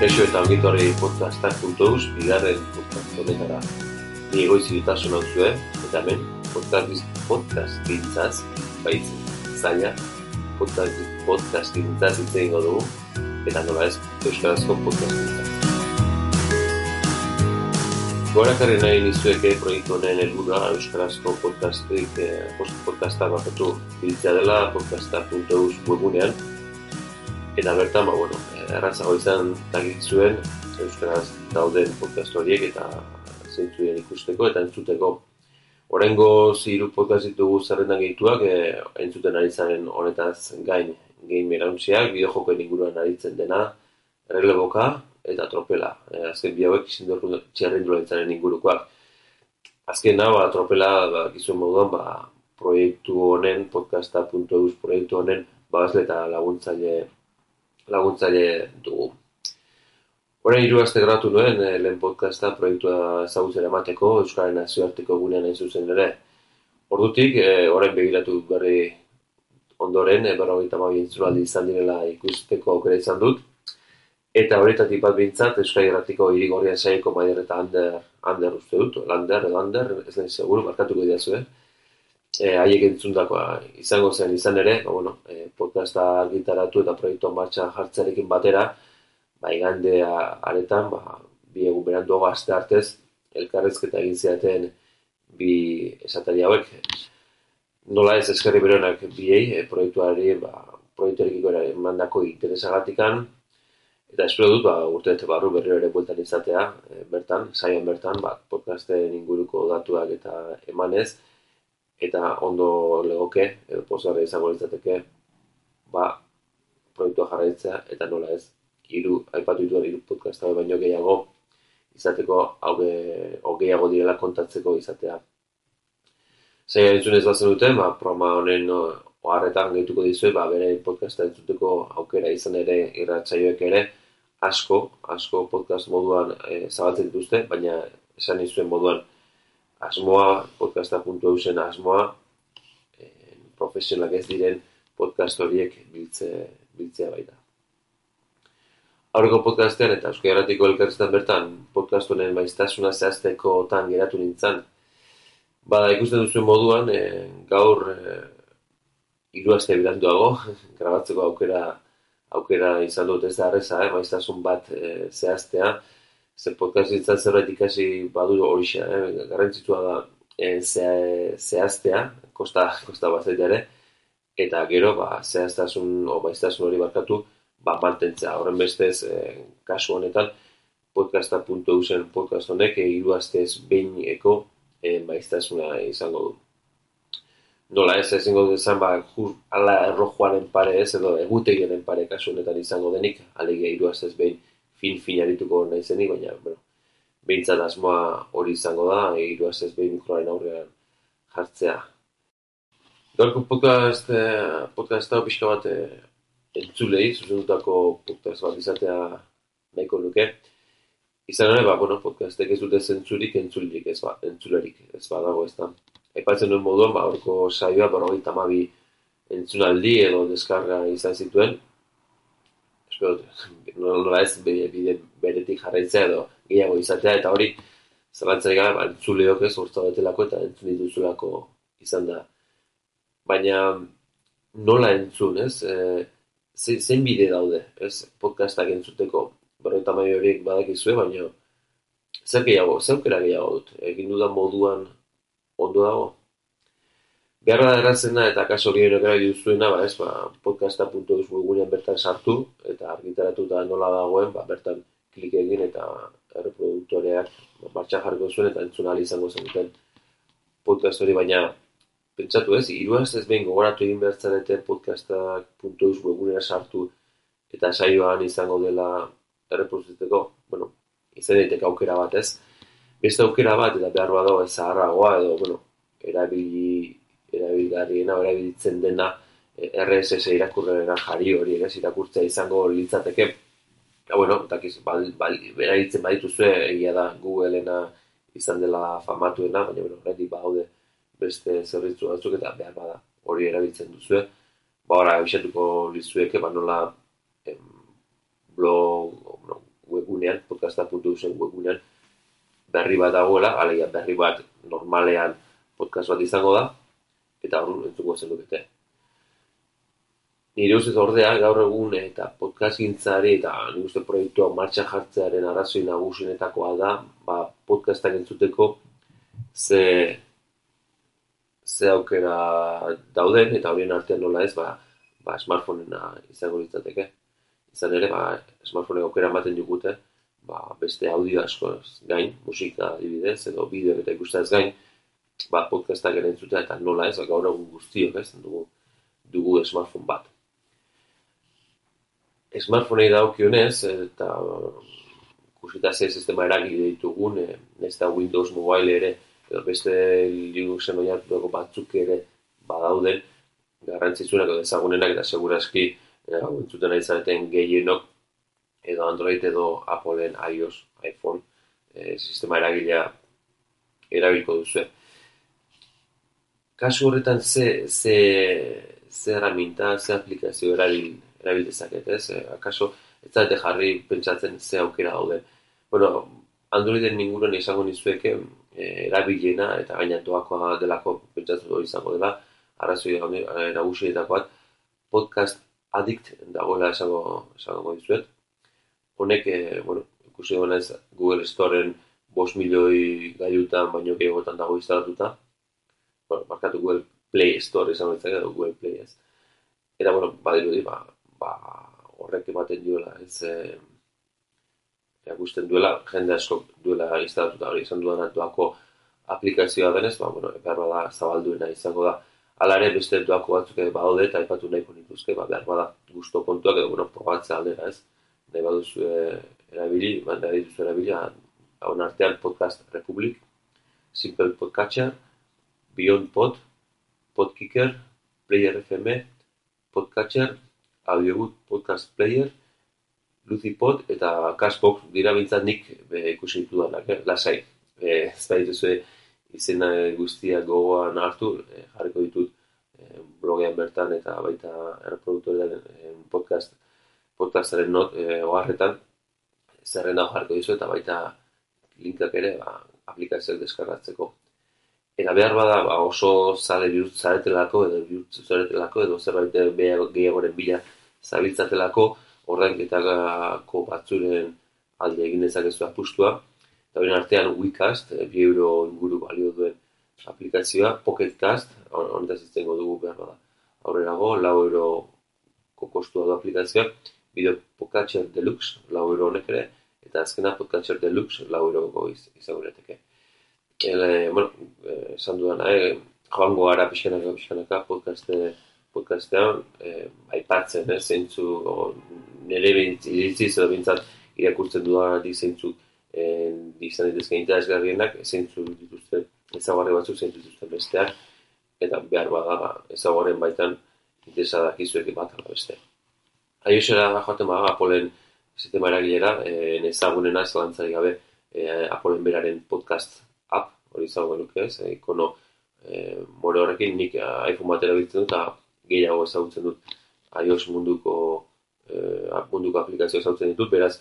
Kaixo eta ongitorri podcastak.eus, bigarren podcast honetara. Ni egoizi ditasun hau zuen, eta hemen podcast, podcast dintzaz, baitzen, zaila, podcast, podcast dintzaz hitz egingo dugu, eta nola ez, Euskarazko podcast dintzaz. Gorakarri nahi nizueke proiektu honen helburua Euskarazko podcastik, eh, podcasta bakatu biltzea dela podcasta.eus webunean, eta bertan, ba, bueno, erratzago izan dakit zuen Euskaraz dauden podcast horiek eta zeintzu ikusteko eta entzuteko. Horengo ziru podcast ditugu zerrendan gehituak, e, entzuten ari zaren honetaz gain game erauntziak, bideo jokoen inguruan aritzen dena, releboka eta tropela. E, azken bi hauek izin dugu txerren ingurukoak. Azken hau, ba, tropela, ba, gizuen moduan, ba, proiektu honen, podcasta.eus proiektu honen, babazle eta laguntzaile laguntzaile dugu. Horain hiru aste gratu nuen eh, lehen podcasta proiektua ezagutzera emateko Euskaren nazioarteko gunean hain zuzen ere. Ordutik, e, orain begiratu berri ondoren, e, berrogeita izan direla ikusteko aukera izan dut. Eta horretatik bat bintzat, Euskal Herratiko irigorrian saiko maider eta ander, ander uste dut, lander edo ander, ez nahi seguru, markatuko idea zuen e, haiek entzundakoa izango zen izan ere, ba, bueno, e, podcasta argitaratu eta proiektu martxan jartzarekin batera, ba, igande aretan, ba, bi egun berandu aste artez, elkarrezketa egin ziaten bi esatari hauek. Nola ez eskerri beronak biei, e, proiektuari, ba, proiektuarekiko mandako interesagatikan, eta espero dut, ba, urte barru berriro ere bueltan izatea, e, bertan, saien bertan, ba, podcasten inguruko datuak eta emanez, eta ondo legoke, edo pozgarra izango litzateke, ba, proiektua jarraitzea, eta nola ez, hiru aipatu dituen hiru podcast baino gehiago, izateko hauge, gehiago direla kontatzeko izatea. Zer entzun ez bazen dute, ba, programa honen oharretan gehituko dizue, ba, bere podcasta entzuteko aukera izan ere irratsaioek ere, asko, asko podcast moduan e, zabaltzen dituzte, baina esan izuen moduan asmoa, podcasta.eusen asmoa, eh, profesionalak ez diren podcast horiek biltze, biltzea baita. Aurreko podcastean eta Euskal Herratiko elkarriztan bertan podcast honen maiztasuna zehazteko tan geratu nintzen. Bada ikusten duzuen moduan, eh, gaur eh, hiru aste bilanduago, grabatzeko aukera aukera izan dut ez da arreza, eh, maiztasun bat eh, zehaztea, ze podcast ditza zerbait ikasi badu hori xa, eh? garrantzitua da e, zehaztea, kosta, kosta bat ere, eta gero, ba, zehaztasun, o baiztasun hori barkatu, ba, mantentzea. Horren bestez, e, kasu honetan, podcasta.eusen podcast honek, e, hiru astez behin eko e, baiztasuna izango du. Nola ez, ezingo dezan, ba, jur, ala errojuaren pare ez, edo egutegien pare kasu honetan izango denik, alege hiru astez behin fin fin arituko nahi zenik, baina, bueno, behintzat asmoa hori izango da, hiru ez behin mikroaren aurrean jartzea. Gaurko podcast, eh, podcast hau pixka bat eh, entzulei, zuzendutako podcast bat izatea nahiko nuke. Izan ere, ba, bueno, podcastek ez dute zentzurik entzulik, ez ba, entzulerik, ez ba, dago ez da. Epatzen duen moduan, ba, orko saioa, barroi tamabi entzunaldi edo deskarga izan zituen, nola ez bide, beretik jarraitzea edo gehiago izatea eta hori zalantzari gara ba, ez urtza betelako eta entzun dituzulako izan da. Baina nola entzun ez, e, zein bide daude ez podcastak entzuteko berreta mai horiek badakizue baina zer gehiago, zeukera gehiago dut, egin dudan moduan ondo dago. Beharra da errazena eta kaso hori gara duzuena, ba, ez, ba, podcasta.eus webgunean bertan sartu eta argitaratu da nola dagoen, ba, bertan klik egin eta erreproduktoreak ba, martxa jarriko zuen eta entzun izango zen podcast hori, baina pentsatu ez, iruaz ez behin gogoratu egin behar zarete podcasta.eus webgunera sartu eta saioan izango dela erreproduzitzeko, bueno, izan daiteke aukera bat ez, beste aukera bat eta behar badago ez zaharragoa edo, bueno, erabili erabilgarriena erabiltzen dena eh, RSS irakurrera jari hori ere irakurtzea izango litzateke. Ja, bueno, takiz, bal, bal, erabiltzen badituzue, egia da Googleena izan dela famatuena, baina bueno, oraindik baude beste zerbitzu batzuk eta behar bada hori erabiltzen duzue. Ba, ora, abisatuko lizueke, ba, nola em, blog, no, webgunean, podcasta.usen webgunean, berri bat dagoela, alegia berri bat normalean podcast bat izango da, eta hor entzuko zen dukete. Nire ustez ordea, gaur egun eta podcast gintzari eta nire uste proiektua martxa jartzearen arrazoi nagusinetakoa da, ba, podcastak entzuteko ze, ze aukera dauden, eta horien artean nola ez, ba, ba smartphonea izango litzateke. Izan ere, ba, smartphonea aukera ematen digute, ba, beste audio asko gain, musika adibidez, edo bideo eta ikustaz gain, ba, podcastak ere entzutea eta nola ez, gaur egun guztiok ez, dugu, dugu smartphone bat. Smartphonei daukionez, eta kusita ze sistema eragile ditugun, e, ez da Windows Mobile ere, edo beste Linuxen oinartuko batzuk ere badauden, garrantzitsunak edo ezagunenak eta segurazki e, entzuten ari zareten gehienok edo Android edo Appleen iOS, iPhone, e, sistema eragilea erabilko duzu. Kasu horretan ze, ze, ze herramienta, ze aplikazio erabil, erabil dezaket, ez? E, akaso, ez zaite jarri pentsatzen ze aukera daude. Bueno, Androiden inguruan izango nizueke e, erabilena eta gainatuakoa delako pentsatzen izango dela, arrazoi e, nagusietakoak, podcast addict dagoela esango, esango dizuet. Honek, e, bueno, ikusi duena ez Google Storeen 5 milioi gaiutan baino gehiagotan dago instalatuta. Bueno, markatu Google Play Store izan betzak edo Google Play ez. Eta, bueno, badirudi, ba, ba, horrek ematen duela, ez, e, ikusten duela, jende asko duela instalatuta hori izan duan antuako aplikazioa denez, ba, bueno, behar bada zabalduena izango da. Hala ere, beste duako batzuk ere badaude eta aipatu nahiko nituzke, ba, behar bada gusto kontuak edo, bueno, probatzea aldera, ez. Nahi baduzu e, erabili, ba, nahi duzu erabili, haun artean Podcast Republic, Simple Podcatcher, Beyond Pod, Podkicker, Player FM, Podcatcher, Audiobook Podcast Player, Lucipod eta Cashbox dira bintzat nik be, ikusi ditu danak, eh? lasai. E, ez da dituzu izena guztia gogoan hartu, e, jarriko ditut e, blogean bertan eta baita erreproduktorean e, podcast podcastaren not e, oharretan zerrenda jarriko dizu eta baita linkak ere ba, aplikazioak deskargatzeko. Eta behar bada ba, oso zale bihurt zaretelako edo bihurt zaretelako edo zerbait gehiagoren bila zabiltzatelako ordainketako batzuren alde egin dezakezu apustua. Eta horien artean WeCast, e, bi euro inguru balio duen aplikazioa, PocketCast, honetaz iztengo dugu behar bada. Aurrerago, lau euro kokostua du aplikazioa, bideo Podcatcher Deluxe, lau euro honek ere, eta azkena Podcatcher Deluxe, lau euro goiz izango Ele, bueno, eh, esan dudana, eh, joango gara pixkanaka, pixkanaka, podcaste, podcastean, eh, aipatzen, eh, zeintzu, nire iritziz edo bintzat irakurtzen dudan di zeintzu eh, izan dituzke interesgarrienak, zeintzu dituzte ezagarri batzuk zeintzu dituzte besteak, eta behar bada ezagarren baitan interesa dakizuek bat ala beste. Aiosera joaten bada Apolen sistema eragilera, eh, ezagunena zelantzari gabe eh, Apolen beraren podcast hori izango nuke ez, eh, ikono eh, more horrekin nik iPhone batera biltzen dut, eta gehiago ezagutzen dut iOS munduko eh, munduko aplikazio ezagutzen ditut, beraz,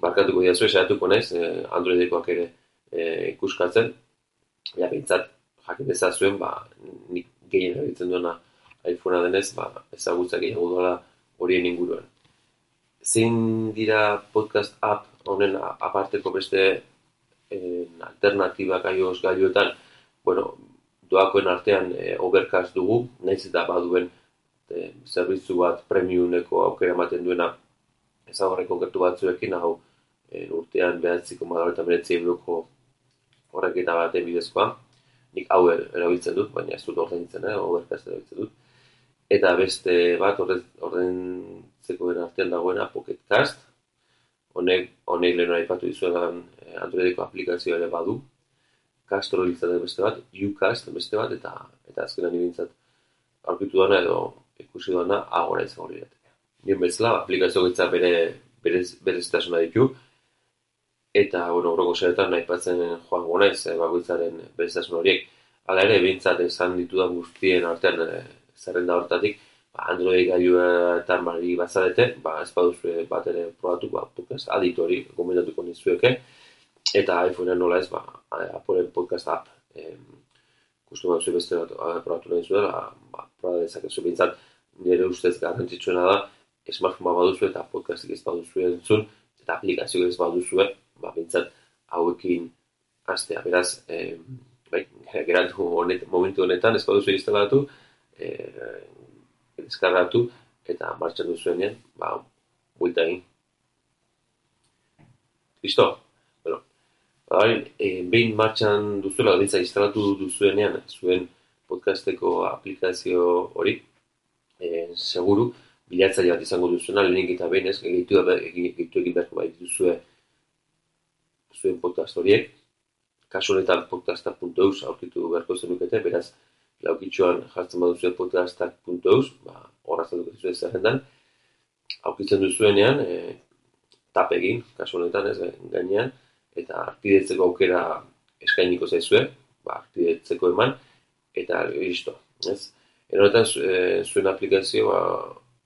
barkatuko dira zuen, saiatuko naiz, eh, Androidekoak ere eh, ikuskatzen, ja, bintzat, jakin ezazuen, ba, nik gehien erabiltzen duena iPhonea denez, ba, ezagutzak gehiago dola horien inguruan. Zein dira podcast app honen aparteko beste eh, alternatibak iOS gailuetan, bueno, doakoen artean eh, overcast dugu, naiz eta baduen e, zerbitzu bat premiumeko aukera ematen duena ezagarri konkretu batzuekin, hau e, urtean behatziko madara eta meretzi euroko horrek eta bidezkoa. Nik hau er, erabiltzen dut, baina ez dut ordaintzen, eh, overcast erabiltzen dut. Eta beste bat ordaintzeko artean dagoena Pocketcast. Honek, honek lehen aipatu dizuetan eh, Androideko aplikazioa ere badu. Castro beste bat, Ucast beste bat, eta eta azkenan ibintzat aurkitu dana edo ikusi duena agora izango lirateke. Nien bezala, aplikazio gaitza bere bereztasuna ditu, eta, bueno, horreko zeretan nahi patzen joan gonez, e, bakoitzaren bereztasun horiek, ala ere, bintzat esan ditudan guztien artean e, zerrenda hortatik, Android gailuetan bari bazarete, ba, ez baduzu bat ere probatu, ba, podcast adit hori gomendatuko nizueke, eta iPhonea nola ez, ba, Apple podcast app, em, kustu bat beste bat probatu nahi zuen, ba, ba, proba dezakezu. Bintzat, nire ustez garrantzitsuena da, smartphone bat baduzu eta podcastik ez baduzu entzun, eta aplikazio ez baduzu, ba, bintzat, hauekin astea, beraz, em, bai, geratu honet, momentu honetan, ez baduzu instalatu, eh, deskargatu eta martxan duzuenean, ba, buita egin. Listo? Bueno, ba, e, behin martxan duzuela, ditza instalatu duzuenean, zuen podcasteko aplikazio hori, e, seguru, bilatzaile bat izango duzuena, lehenik eta behin ez, gehitu egin beharko bai duzue zuen podcast horiek, kasu honetan podcasta.eus aurkitu beharko zenukete, beraz, laukitxoan jartzen baduzu podcastak.eus, ba, horra zatuko zizue zerrendan, aukitzen duzuenean, e, tap egin, kasu honetan ez, gainean, eta arpidetzeko aukera eskainiko zaizue, ba, arpidetzeko eman, eta listo, ez? Eronetan, e, zuen aplikazio, ba,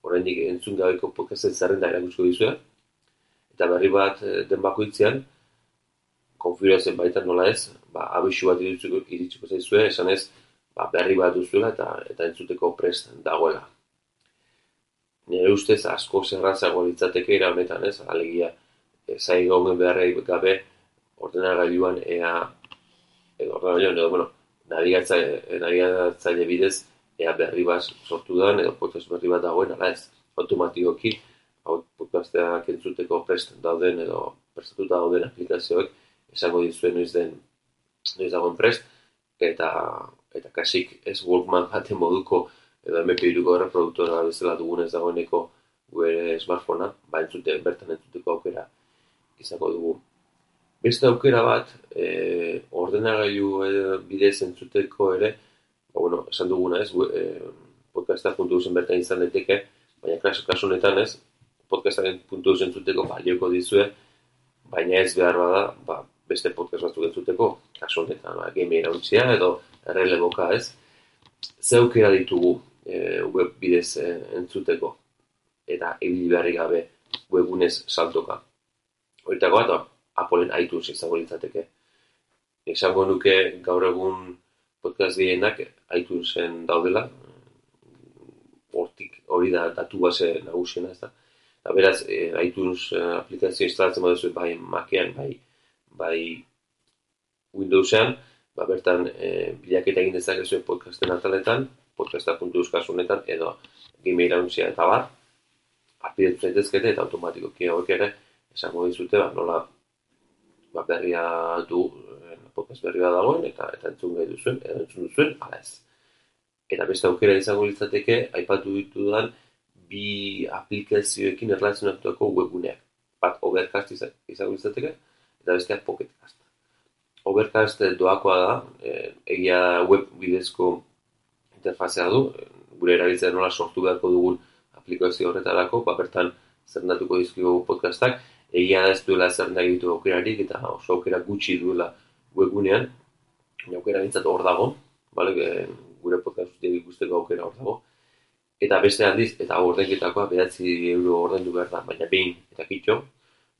oraindik entzun gabeko podcasten zerrenda erakusko dizue, eta berri bat den bakoitzean, konfigurazioen baita nola ez, ba, abisu bat iritsiko zaizue, esan ez, ba, berri bat duzuela eta eta entzuteko prest dagoela. Nire ustez asko zerrazago litzateke era honetan, ez? Alegia zai gomen beharrei gabe ordenagailuan ea edo ordenagailuan edo bueno, nabigatzaile nabigatzaile bidez ea berri bat sortu dan edo podcast berri bat dagoen ala ez automatikoki podcasteak entzuteko prest dauden edo prestatuta dauden aplikazioek esango dizuen noiz den noiz dagoen prest eta eta kasik ez Walkman baten moduko edo MP3ko reproduktora bezala dugunez dagoeneko gure smartphonea, ba entzute, bertan entzuteko aukera izango dugu. Beste aukera bat, e, ordenagailu e, bidez entzuteko ere, ba, bueno, esan duguna ez, e, podcasta puntu bertan izan daiteke, baina kasu, kasu ez, podcastaren puntu entzuteko balioko dizue, baina ez behar bada, ba, beste podcast batzuk entzuteko, kasu honetan, ba, game edo erreleboka ez, zeukera ditugu e, web bidez e, entzuteko eta ibili beharri gabe webunez saltoka. Horitako bat, Apple iTunes izango litzateke. Esango nuke gaur egun podcast gehienak iTunesen daudela, hortik hori da datu base nagusiena ez da. Eta beraz, e, iTunes e, aplikazio instalatzen baduzu bai Macean, bai, bai Windowsean, ba, bertan e, bilaketa egin dezakezu podcasten ataletan, podcasta.eus kasunetan, edo gmail anuntzia eta bar, apidetu zaitezkete eta automatikoki hauek ere, esango dizute, ba, nola ba, berria du, e, podcast berria dagoen, eta eta entzun gai duzuen, edo entzun duzuen, ala ez. Eta beste aukera izango litzateke, aipatu ditu dan, bi aplikazioekin erlazionatuako webguneak. Bat, overcast izango litzateke, eta besteak pocketcast. Overcast doakoa da, e, egia web bidezko interfazea du, gure erabiltzea nola sortu beharko dugun aplikazio horretarako, ba, bertan zerndatuko dizkigu podcastak, egia da ez duela zerrendak ditu aukerarik, eta oso aukera gutxi duela webgunean, aukera bintzat hor dago, bale, e, gure podcast ikusteko aukera hor dago, eta beste aldiz, eta ordenketakoa behatzi euro ordendu behar da, baina behin eta kitxo,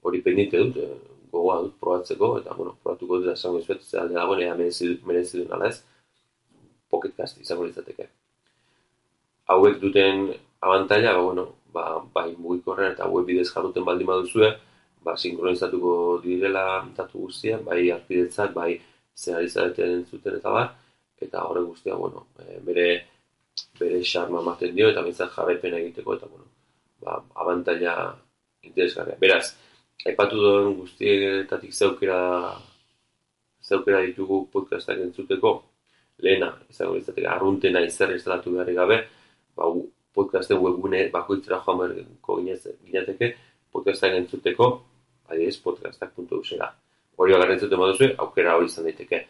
hori pendite dut, gogoa dut probatzeko, eta, bueno, probatuko dut esango izuet, zer alde dagoen, ea merezi duen ala ez, pocketcast izango litzateke. Hauek duten abantaila, ba, bueno, ba, bai mugikorrean eta web bidez jarruten baldin baduzue, ba, sinkronizatuko direla datu guztia, bai arpidetzak, bai zer izateten zuten eta bar, eta horre guztia, bueno, e, bere bere xarma ematen dio, eta bintzat jarraipena egiteko, eta, bueno, ba, abantaila interesgarria. Beraz, Aipatu duen guztietatik zeukera zeukera ditugu podcastak entzuteko lehena, izango izateke, arruntena izerri instalatu beharri gabe, ba, podcasten webgune bakoitzera joan beharko ginateke, podcastak entzuteko, adiez, podcastak.eus era. Hori bagarren entzuten baduzue, aukera hori izan daiteke.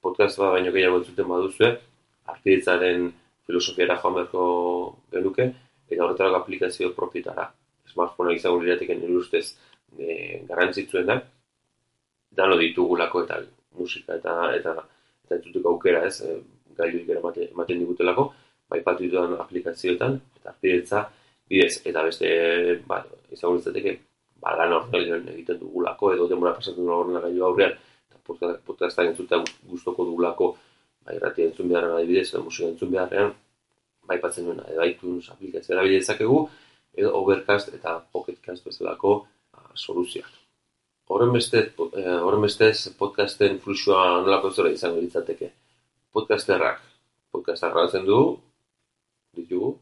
Podcast bat baino gehiago entzuten baduzue, arpidetzaren filosofiara joan beharko genuke, eta horretarako aplikazio propietara. Smartphonea izango lirateke nire ustez, e, garrantzitsuenak dano ditugulako eta musika eta eta eta entzuteko aukera ez? E, gailu ematen, digutelako bai patu ditudan aplikazioetan, eta arpidetza bidez, eta beste, ba, izango litzateke, ba, lan horren egiten dugulako, edo demora pasatzen dugula horren gailu aurrean, eta podcasta entzuta guztoko dugulako, bai, irratia entzun beharren adibidez, edo musika entzun beharrean, bai patzen duena, edo iTunes aplikazioa erabili dezakegu, edo Overcast eta Pocketcast bezalako soluzioak. Horren beste, eh, horren bestez podcasten fluxua nolako zora izango ditzateke. Podcasterrak, podcastak grabatzen dugu, ditugu,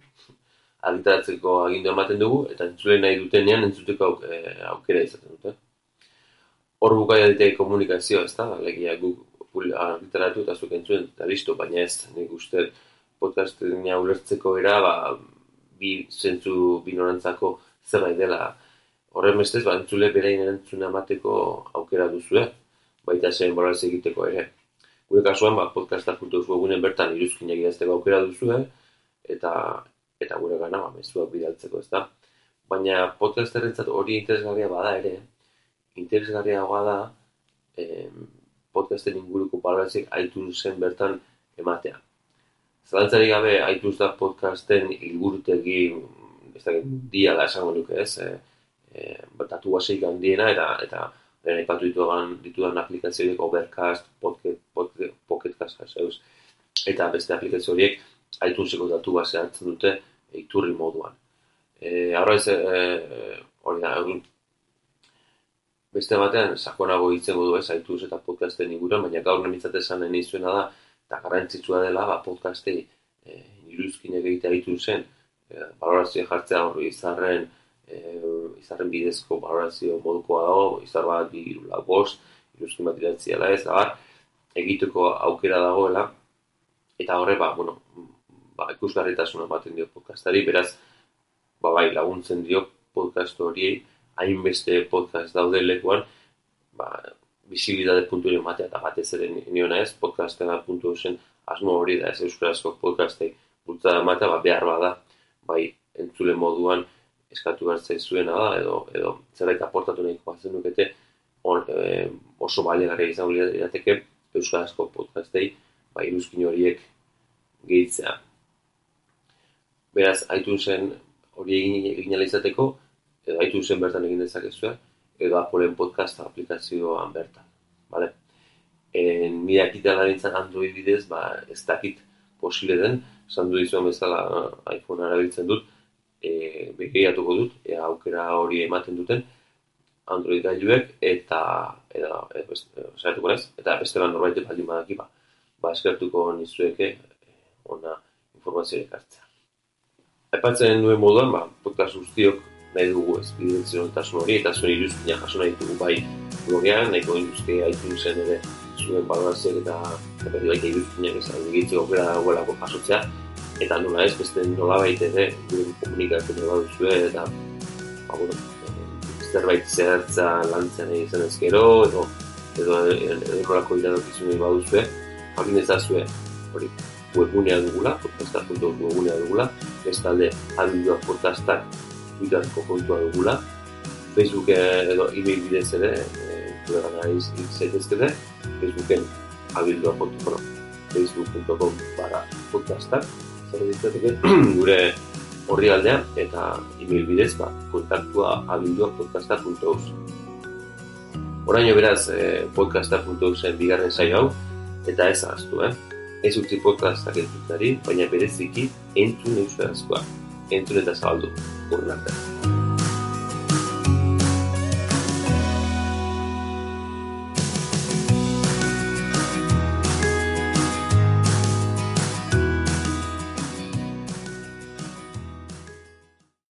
argitaratzeko agindu ematen dugu, eta entzule nahi dutenean entzuteko eh, aukera izaten dute. Hor bukaia ditea komunikazioa, ez da, legia guk argitaratu eta zuek entzuen, eta listo, baina ez, nik uste podcasten ulertzeko era, ba, bi zentzu binorantzako zerbait dela horren bestez, ba, berein erantzuna emateko aukera duzue, baita zen boraz egiteko ere. Gure kasuan, ba, podcasta.eus webunen bertan iruzkinak idazteko aukera duzue, eta eta gure gana, ba, mezuak bidaltzeko, ez da. Baina podcasterrentzat hori interesgarria bada ere, interesgarria da eh, podcasten inguruko balorazik zen bertan ematea. Zalantzari gabe, da podcasten ilgurutegi, ez da, diala esango nuke ez, e, e, batatu guaseik handiena, eta, eta lehen ipatu dituan, dituan aplikazioiek Overcast, Pocket, Pocket, zeus, eta beste aplikazio horiek iTuneseko datu base hartzen dute iturri moduan. E, Arra ez, e, hori da, beste batean, sakonago hitzen modu ez, iTunes eta podcasten inguruan, baina gaur nemitzat esan izuena da, eta garantzitsua dela, ba, podcastei e, iruzkinek egitea iTunesen, e, valorazio jartzea hori izarren, e, izarren bidezko valorazio modukoa dago, izar bat, bi, irula, bost, iruzkin bat iratziela ez, abar, egiteko aukera dagoela, eta horre, ba, bueno, ba, ikusgarritasuna ematen dio podcastari, beraz, ba, bai, laguntzen dio podcast horiei, hainbeste podcast daude lekuan, ba, visibilidade puntu ematea eta batez ere niona ez, podcastena puntu zen asmo hori da ez euskarazko podcastei bultzada ematea, ba, behar bada, bai, entzule moduan, eskatu behar zuena da, edo, edo zerbait aportatu nahi koazen nukete, on, e, oso bale gara izan irateke euskarazko podcastei, bai, iruzkin horiek gehitzea. Beraz, zen hori egin, egin izateko, edo zen bertan egin dezakezua, edo Appleen podcast aplikazioan bertan. Vale? En, nire akitea Android bidez, ba, ez dakit posible den, esan du izan bezala iPhone arabiltzen dut, e, begeiatuko dut, e, aukera hori ematen duten, Android gailuek, eta, eta, eta, eta, eta beste lan norbait baldin badaki, ba, ba eskertuko nizueke, e, ona informazioa hartzea. Aipatzen duen moduan, ba, podcast guztiok nahi dugu ez bidentzion hori, eta zuen iruzkina jaso nahi dugu bai blogean, nahiko induzke haitu zen ere zuen balorazioak eta eta baita iruzkinak ez egitzeko gara dagoelako jasotzea, eta nola ez, beste nola baita ere, gure komunikazio nola duzue, eta ba, bueno, zerbait zehartza lantzen zen ezkero, edo edo errolako iradokizun egin baduzue, jakin ezazue, hori, webunea dugula, podcasta.webunea dugula, bestalde, abildua podcastak Twitterko kontua dugula, Facebook edo e-mail bidez ere, gure gana izaitezkete, Facebooken abildua.com, facebook.com para podcastak, zer ditzateke gure horri aldean, eta e-mail bidez, ba, kontaktua abildua podcasta.eus. Horaino beraz, eh, podcasta.eusen bigarren saio hau, eta ez ahaztu, eh? Ez utzi podcastak entzutari, baina bereziki entzun euskarazkoa. Entzun eta zabaldu. Por